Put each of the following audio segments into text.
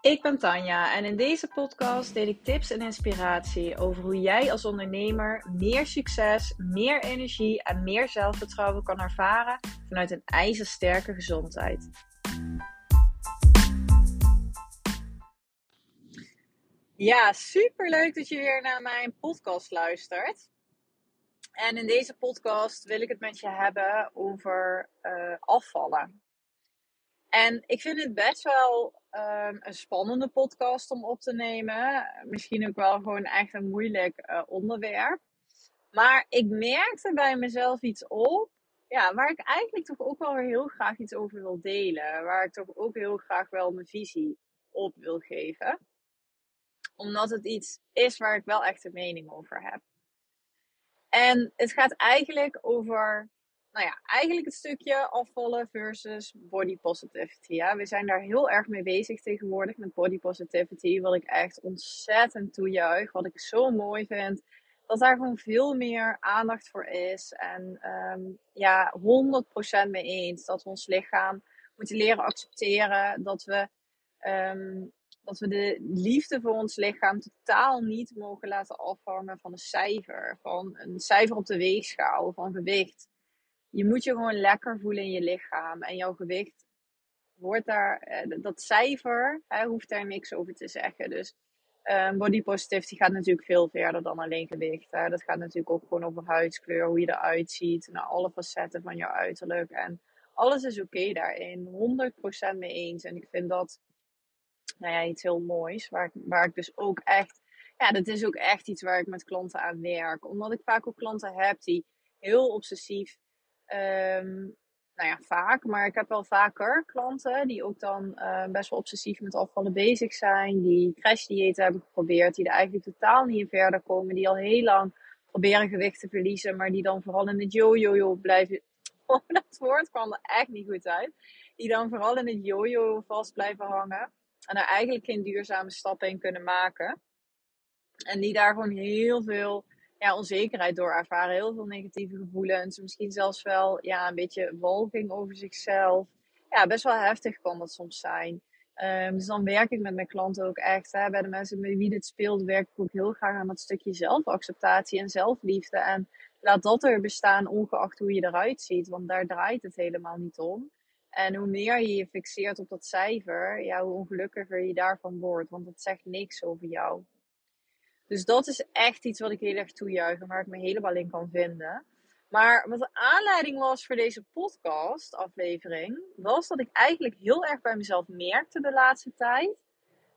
Ik ben Tanja en in deze podcast deel ik tips en inspiratie over hoe jij als ondernemer meer succes, meer energie en meer zelfvertrouwen kan ervaren vanuit een ijzersterke gezondheid. Ja, super leuk dat je weer naar mijn podcast luistert. En in deze podcast wil ik het met je hebben over uh, afvallen. En ik vind het best wel um, een spannende podcast om op te nemen. Misschien ook wel gewoon echt een moeilijk uh, onderwerp. Maar ik merkte bij mezelf iets op. Ja, waar ik eigenlijk toch ook wel heel graag iets over wil delen. Waar ik toch ook heel graag wel mijn visie op wil geven. Omdat het iets is waar ik wel echt een mening over heb. En het gaat eigenlijk over nou ja, eigenlijk het stukje afvallen versus body positivity. Ja. We zijn daar heel erg mee bezig tegenwoordig met body positivity. Wat ik echt ontzettend toejuich. Wat ik zo mooi vind. Dat daar gewoon veel meer aandacht voor is. En um, ja, 100% mee eens. Dat we ons lichaam moeten leren accepteren. Dat we, um, dat we de liefde voor ons lichaam totaal niet mogen laten afhangen van een cijfer. Van een cijfer op de weegschaal, van gewicht je moet je gewoon lekker voelen in je lichaam. En jouw gewicht wordt daar, eh, dat cijfer, hè, hoeft daar niks over te zeggen. Dus um, body positivity gaat natuurlijk veel verder dan alleen gewicht. Hè. Dat gaat natuurlijk ook gewoon over huidskleur, hoe je eruit ziet, naar alle facetten van jouw uiterlijk. En alles is oké daarin, 100% mee eens. En ik vind dat nou ja, iets heel moois, waar waar ik dus ook echt, ja, dat is ook echt iets waar ik met klanten aan werk. Omdat ik vaak ook klanten heb die heel obsessief Um, nou ja, vaak, maar ik heb wel vaker klanten die ook dan uh, best wel obsessief met afvallen bezig zijn. Die crashdiëten hebben geprobeerd, die er eigenlijk totaal niet verder komen. Die al heel lang proberen gewicht te verliezen, maar die dan vooral in het yo-yo-yo blijven. Oh, dat woord kwam er echt niet goed uit. Die dan vooral in het yo-yo vast blijven hangen. En er eigenlijk geen duurzame stappen in kunnen maken. En die daar gewoon heel veel ja, onzekerheid door ervaren. Heel veel negatieve gevoelens. Misschien zelfs wel ja, een beetje walging over zichzelf. Ja, best wel heftig kan dat soms zijn. Um, dus dan werk ik met mijn klanten ook echt. Hè, bij de mensen met wie dit speelt, werk ik ook heel graag aan dat stukje zelfacceptatie en zelfliefde. En laat dat er bestaan, ongeacht hoe je eruit ziet. Want daar draait het helemaal niet om. En hoe meer je je fixeert op dat cijfer, ja, hoe ongelukkiger je daarvan wordt. Want het zegt niks over jou. Dus dat is echt iets wat ik heel erg toejuich en waar ik me helemaal in kan vinden. Maar wat de aanleiding was voor deze podcast aflevering, was dat ik eigenlijk heel erg bij mezelf merkte de laatste tijd.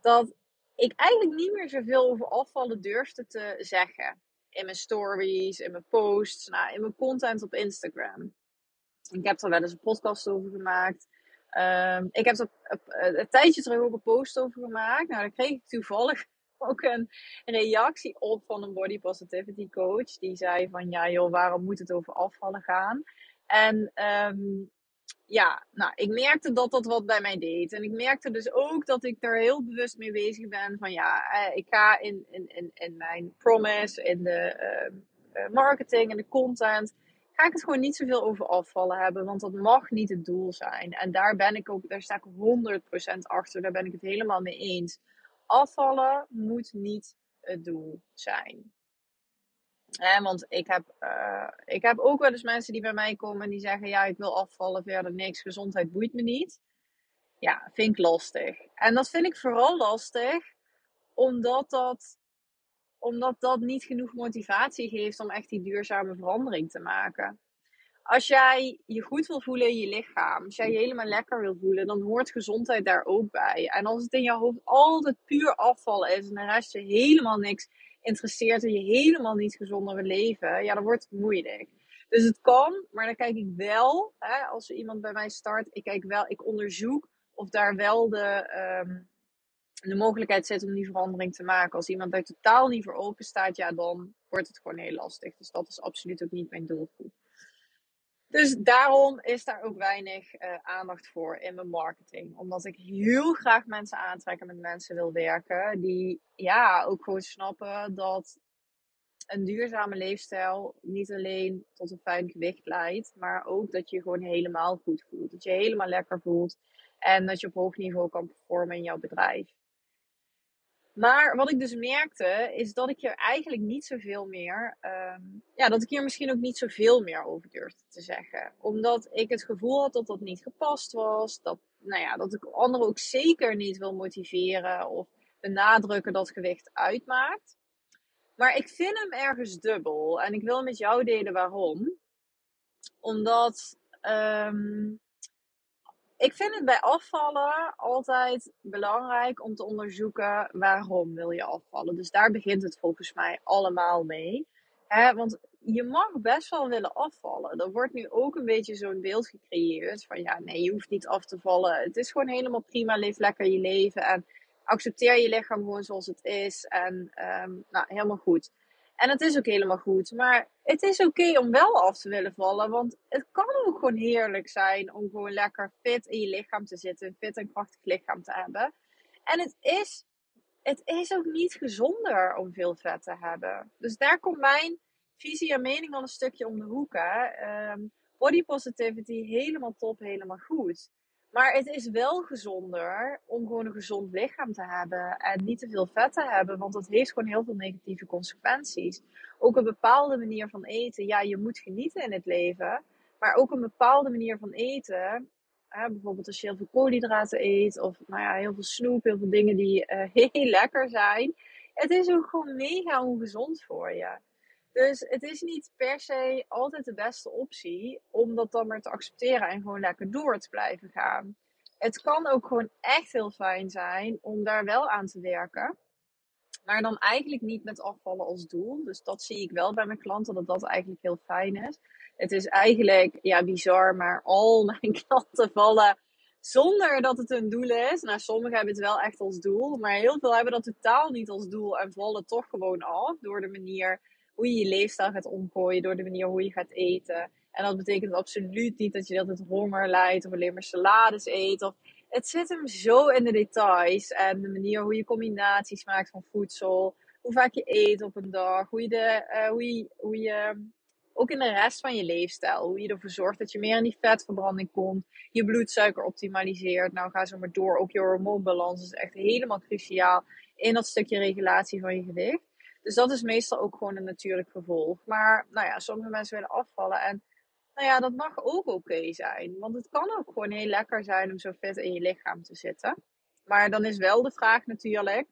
Dat ik eigenlijk niet meer zoveel over afvallen durfde te zeggen. In mijn stories, in mijn posts, nou, in mijn content op Instagram. Ik heb er wel eens een podcast over gemaakt. Um, ik heb er een tijdje terug ook een post over gemaakt. Nou, daar kreeg ik toevallig ook een reactie op van een body positivity coach. Die zei van ja joh, waarom moet het over afvallen gaan? En um, ja, nou, ik merkte dat dat wat bij mij deed. En ik merkte dus ook dat ik er heel bewust mee bezig ben van ja, eh, ik ga in, in, in, in mijn promise, in de uh, marketing en de content, ga ik het gewoon niet zoveel over afvallen hebben. Want dat mag niet het doel zijn. En daar ben ik ook, daar sta ik 100% achter. Daar ben ik het helemaal mee eens afvallen moet niet het doel zijn. want ik heb, uh, ik heb ook wel eens mensen die bij mij komen en die zeggen: Ja, ik wil afvallen, verder niks, gezondheid boeit me niet. Ja, vind ik lastig. En dat vind ik vooral lastig omdat dat, omdat dat niet genoeg motivatie geeft om echt die duurzame verandering te maken als jij je goed wil voelen in je lichaam, als jij je helemaal lekker wil voelen, dan hoort gezondheid daar ook bij. En als het in je hoofd altijd puur afval is en de rest je helemaal niks interesseert en je helemaal niet gezonder wil leven, ja, dan wordt het moeilijk. Dus het kan, maar dan kijk ik wel, hè, als er iemand bij mij start, ik kijk wel, ik onderzoek of daar wel de, um, de mogelijkheid zit om die verandering te maken. Als iemand daar totaal niet voor open staat, ja, dan wordt het gewoon heel lastig. Dus dat is absoluut ook niet mijn doelgroep. Dus daarom is daar ook weinig uh, aandacht voor in mijn marketing. Omdat ik heel graag mensen aantrek en met mensen wil werken. Die ja, ook gewoon snappen dat een duurzame leefstijl niet alleen tot een fijn gewicht leidt. Maar ook dat je gewoon helemaal goed voelt. Dat je helemaal lekker voelt. En dat je op hoog niveau kan performen in jouw bedrijf. Maar wat ik dus merkte, is dat ik hier eigenlijk niet zoveel meer. ehm, ja, dat ik hier misschien ook niet zoveel meer over durfde te zeggen. Omdat ik het gevoel had dat dat niet gepast was. Dat, nou ja, dat ik anderen ook zeker niet wil motiveren of benadrukken dat gewicht uitmaakt. Maar ik vind hem ergens dubbel. En ik wil met jou delen waarom. Omdat. ehm, ik vind het bij afvallen altijd belangrijk om te onderzoeken waarom wil je afvallen. Dus daar begint het volgens mij allemaal mee. Want je mag best wel willen afvallen. Er wordt nu ook een beetje zo'n beeld gecreëerd van ja, nee, je hoeft niet af te vallen. Het is gewoon helemaal prima, leef lekker je leven en accepteer je lichaam gewoon zoals het is. En ehm, nou, helemaal goed. En het is ook helemaal goed. Maar het is oké om wel af te willen vallen. Want het kan ook gewoon heerlijk zijn om gewoon lekker fit in je lichaam te zitten. Een fit en krachtig lichaam te hebben. En het is, het is ook niet gezonder om veel vet te hebben. Dus daar komt mijn visie en mening al een stukje om de hoek. Hè. Ehm, body positivity, helemaal top, helemaal goed. Maar het is wel gezonder om gewoon een gezond lichaam te hebben en niet te veel vet te hebben, want dat heeft gewoon heel veel negatieve consequenties. Ook een bepaalde manier van eten, ja, je moet genieten in het leven, maar ook een bepaalde manier van eten, hè, bijvoorbeeld als je heel veel koolhydraten eet of nou ja, heel veel snoep, heel veel dingen die uh, heel lekker zijn, het is ook gewoon mega ongezond voor je. Dus het is niet per se altijd de beste optie om dat dan maar te accepteren en gewoon lekker door te blijven gaan. Het kan ook gewoon echt heel fijn zijn om daar wel aan te werken. Maar dan eigenlijk niet met afvallen als doel. Dus dat zie ik wel bij mijn klanten, dat dat eigenlijk heel fijn is. Het is eigenlijk, ja, bizar, maar al mijn klanten vallen zonder dat het een doel is. Nou, sommigen hebben het wel echt als doel, maar heel veel hebben dat totaal niet als doel en vallen toch gewoon af door de manier hoe je je leefstijl gaat omgooien, door de manier hoe je gaat eten. En dat betekent absoluut niet dat je altijd honger lijdt of alleen maar salades eet. Of, het zit hem zo in de details en de manier hoe je combinaties maakt van voedsel. Hoe vaak je eet op een dag. Hoe je, de, uh, hoe je, hoe je ook in de rest van je leefstijl. Hoe je ervoor zorgt dat je meer in die vetverbranding komt. Je bloedsuiker optimaliseert. Nou, ga zo maar door. Ook je hormoonbalans is echt helemaal cruciaal in dat stukje regulatie van je gewicht. Dus dat is meestal ook gewoon een natuurlijk gevolg. Maar nou ja, sommige mensen willen afvallen. En nou ja, dat mag ook oké zijn. Want het kan ook gewoon heel lekker zijn om zo vet in je lichaam te zitten. Maar dan is wel de vraag natuurlijk,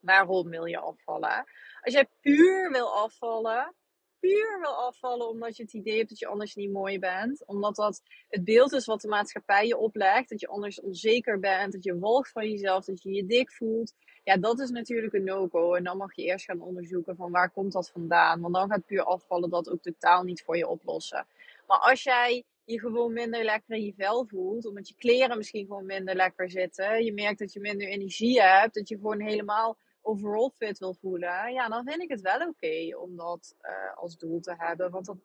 waarom wil je afvallen? Als jij puur wil afvallen, puur wil afvallen omdat je het idee hebt dat je anders niet mooi bent. Omdat dat het beeld is wat de maatschappij je oplegt. Dat je anders onzeker bent, dat je walgt van jezelf, dat je je dik voelt. Ja, dat is natuurlijk een no-go. En dan mag je eerst gaan onderzoeken van waar komt dat vandaan. Want dan gaat puur afvallen dat ook totaal niet voor je oplossen. Maar als jij je gewoon minder lekker in je vel voelt, omdat je kleren misschien gewoon minder lekker zitten, je merkt dat je minder energie hebt, dat je gewoon helemaal overall fit wil voelen, ja, dan vind ik het wel oké om dat uh, als doel te hebben. Want dat,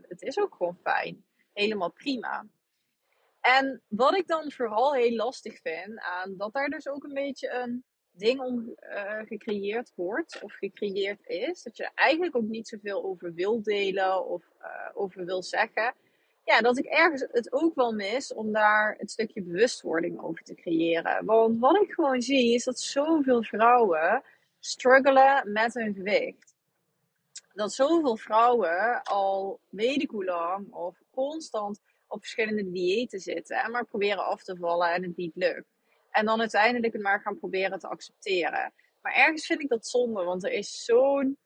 het is ook gewoon fijn. Helemaal prima. En wat ik dan vooral heel lastig vind aan dat daar dus ook een beetje een ding om uh, gecreëerd wordt of gecreëerd is. Dat je eigenlijk ook niet zoveel over wil delen of uh, over wil zeggen. Ja, dat ik ergens het ook wel mis om daar het stukje bewustwording over te creëren. Want wat ik gewoon zie is dat zoveel vrouwen struggelen met hun gewicht. Dat zoveel vrouwen al weet hoe lang of constant op verschillende diëten zitten en maar proberen af te vallen en het niet lukt. En dan uiteindelijk het maar gaan proberen te accepteren. Maar ergens vind ik dat zonde, want er is zo'n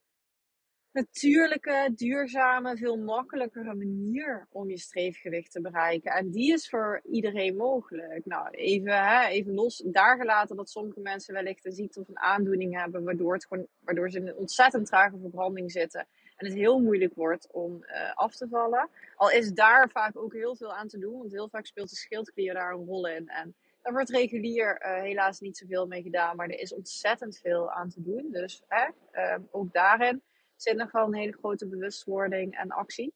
natuurlijke, duurzame, veel makkelijkere manier om je streefgewicht te bereiken. En die is voor iedereen mogelijk. Nou, even, hè, even los daar gelaten dat sommige mensen wellicht een ziekte of een aandoening hebben, waardoor, het gewoon, waardoor ze in een ontzettend trage verbranding zitten. En het heel moeilijk wordt om uh, af te vallen. Al is daar vaak ook heel veel aan te doen, want heel vaak speelt de schildklier daar een rol in. En daar wordt regulier uh, helaas niet zoveel mee gedaan, maar er is ontzettend veel aan te doen. Dus hè, uh, ook daarin zit nog wel een hele grote bewustwording en actie.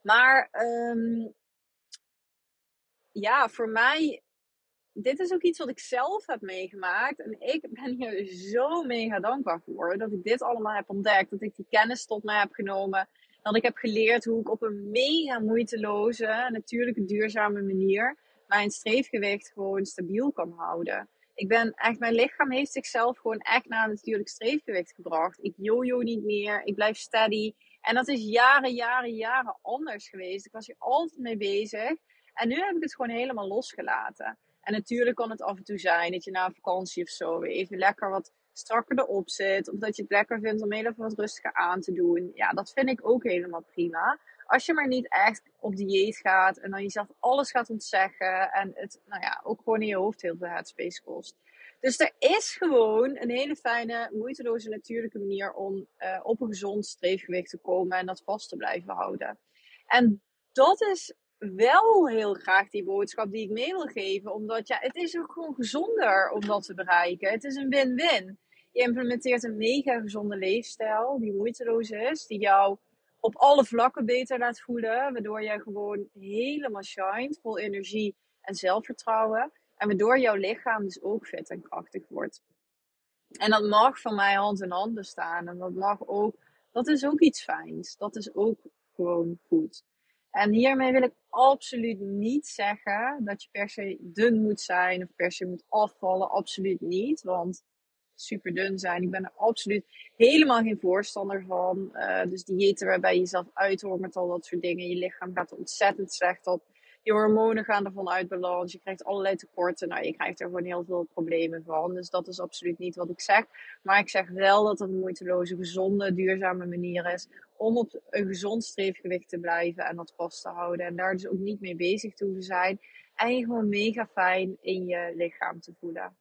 Maar um, ja, voor mij, dit is ook iets wat ik zelf heb meegemaakt. En ik ben hier zo mega dankbaar voor dat ik dit allemaal heb ontdekt. Dat ik die kennis tot mij heb genomen. Dat ik heb geleerd hoe ik op een mega moeiteloze, natuurlijke, duurzame manier mijn streefgewicht gewoon stabiel kan houden. Ik ben echt, mijn lichaam heeft zichzelf gewoon echt naar een natuurlijk streefgewicht gebracht. Ik jojo niet meer, ik blijf steady. En dat is jaren, jaren, jaren anders geweest. Ik was hier altijd mee bezig. En nu heb ik het gewoon helemaal losgelaten. En natuurlijk kan het af en toe zijn dat je na een vakantie of zo weer even lekker wat strakker erop zit. Of dat je het lekker vindt om even wat rustiger aan te doen. Ja, dat vind ik ook helemaal prima. Als je maar niet echt op dieet gaat en dan jezelf alles gaat ontzeggen. En het nou ja, ook gewoon in je hoofd heel veel headspace kost. Dus er is gewoon een hele fijne, moeiteloze, natuurlijke manier om uh, op een gezond streefgewicht te komen en dat vast te blijven houden. En dat is wel heel graag die boodschap die ik mee wil geven. Omdat ja, het is ook gewoon gezonder om dat te bereiken. Het is een win-win. Je implementeert een mega gezonde leefstijl die moeiteloos is. Die jou op alle vlakken beter laat voelen. Waardoor jij gewoon helemaal shined, vol energie en zelfvertrouwen. En waardoor jouw lichaam dus ook fit en krachtig wordt. En dat mag van mij hand in hand bestaan. En dat mag ook, dat is ook iets fijns. Dat is ook gewoon goed. En hiermee wil ik absoluut niet zeggen dat je per se dun moet zijn of per se moet afvallen. Absoluut niet. Want super dun zijn, ik ben er absoluut helemaal geen voorstander van. Uh, dus diëten waarbij je jezelf met al dat soort dingen. Je lichaam gaat er ontzettend slecht op je hormonen gaan ervan uit balans. Je krijgt allerlei tekorten. Nou, je krijgt er gewoon heel veel problemen van. Dus dat is absoluut niet wat ik zeg. Maar ik zeg wel dat het een moeiteloze, gezonde, duurzame manier is om op een gezond streefgewicht te blijven en dat vast te houden. En daar dus ook niet mee bezig te hoeven zijn. En je gewoon mega fijn in je lichaam te voelen.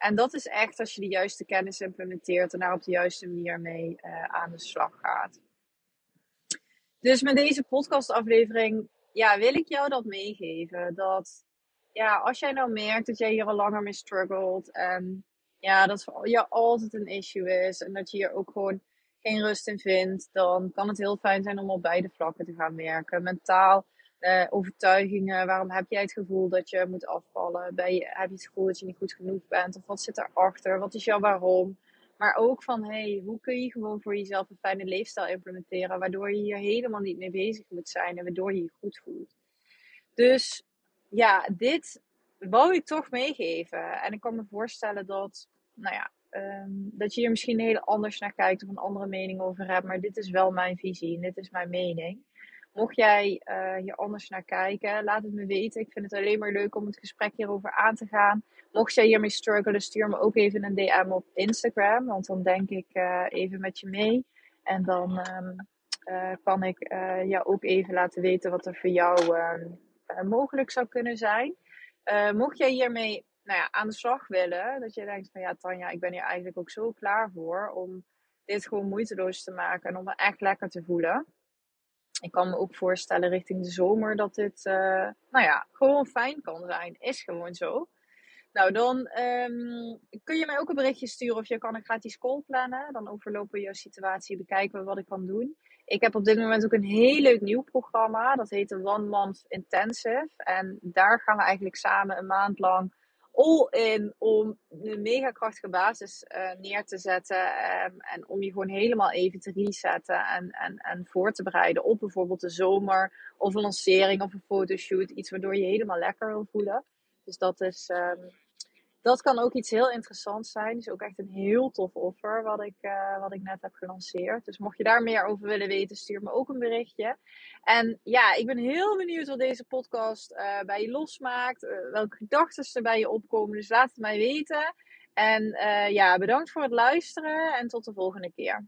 En dat is echt als je de juiste kennis implementeert en daar op de juiste manier mee uh, aan de slag gaat. Dus met deze podcastaflevering ja, wil ik jou dat meegeven. Dat ja, als jij nou merkt dat jij hier al langer mee struggelt. En ja, dat jou altijd een issue is. En dat je hier ook gewoon geen rust in vindt. Dan kan het heel fijn zijn om op beide vlakken te gaan werken. Mentaal, eh, overtuigingen. Waarom heb jij het gevoel dat je moet afvallen? Ben je, heb je het gevoel dat je niet goed genoeg bent? Of wat zit erachter? Wat is jouw waarom? Maar ook van, hey, hoe kun je gewoon voor jezelf een fijne leefstijl implementeren, waardoor je hier helemaal niet mee bezig moet zijn en waardoor je je goed voelt. Dus ja, dit wou ik toch meegeven. En ik kan me voorstellen dat, nou ja, um, dat je hier misschien heel anders naar kijkt of een andere mening over hebt. Maar dit is wel mijn visie en dit is mijn mening. Mocht jij uh, hier anders naar kijken, laat het me weten. Ik vind het alleen maar leuk om het gesprek hierover aan te gaan. Mocht jij hiermee struggelen, stuur me ook even een DM op Instagram. Want dan denk ik uh, even met je mee. En dan um, uh, kan ik jou ook even laten weten wat er voor jou ehm, mogelijk zou kunnen zijn. mocht jij hiermee nou ja, aan de slag willen, dat je denkt van ja, Tanja, ik ben hier eigenlijk ook zo klaar voor om dit gewoon moeiteloos te maken en om me echt lekker te voelen ik kan me ook voorstellen richting de zomer dat dit, uh, nou ja, gewoon fijn kan zijn. Is gewoon zo. Nou, dan um, kun je mij ook een berichtje sturen of je kan een gratis call plannen. Dan overlopen we jouw situatie, bekijken we wat ik kan doen. Ik heb op dit moment ook een heel leuk nieuw programma. Dat heet de One Month Intensive. En daar gaan we eigenlijk samen een maand lang in om een mega krachtige basis uh, neer te zetten. Um, en om je gewoon helemaal even te resetten en, en, en voor te bereiden op bijvoorbeeld de zomer of een lancering of een fotoshoot. Iets waardoor je helemaal lekker wil voelen. Dus dat is, um, dat kan ook iets heel interessants zijn. is ook echt een heel tof offer wat ik, uh, wat ik net heb gelanceerd. Dus mocht je daar meer over willen weten, stuur me ook een berichtje. En ja, ik ben heel benieuwd wat deze podcast uh, bij je losmaakt. Uh, welke gedachten er bij je opkomen. Dus laat het mij weten. En ja, bedankt voor het luisteren en tot de volgende keer.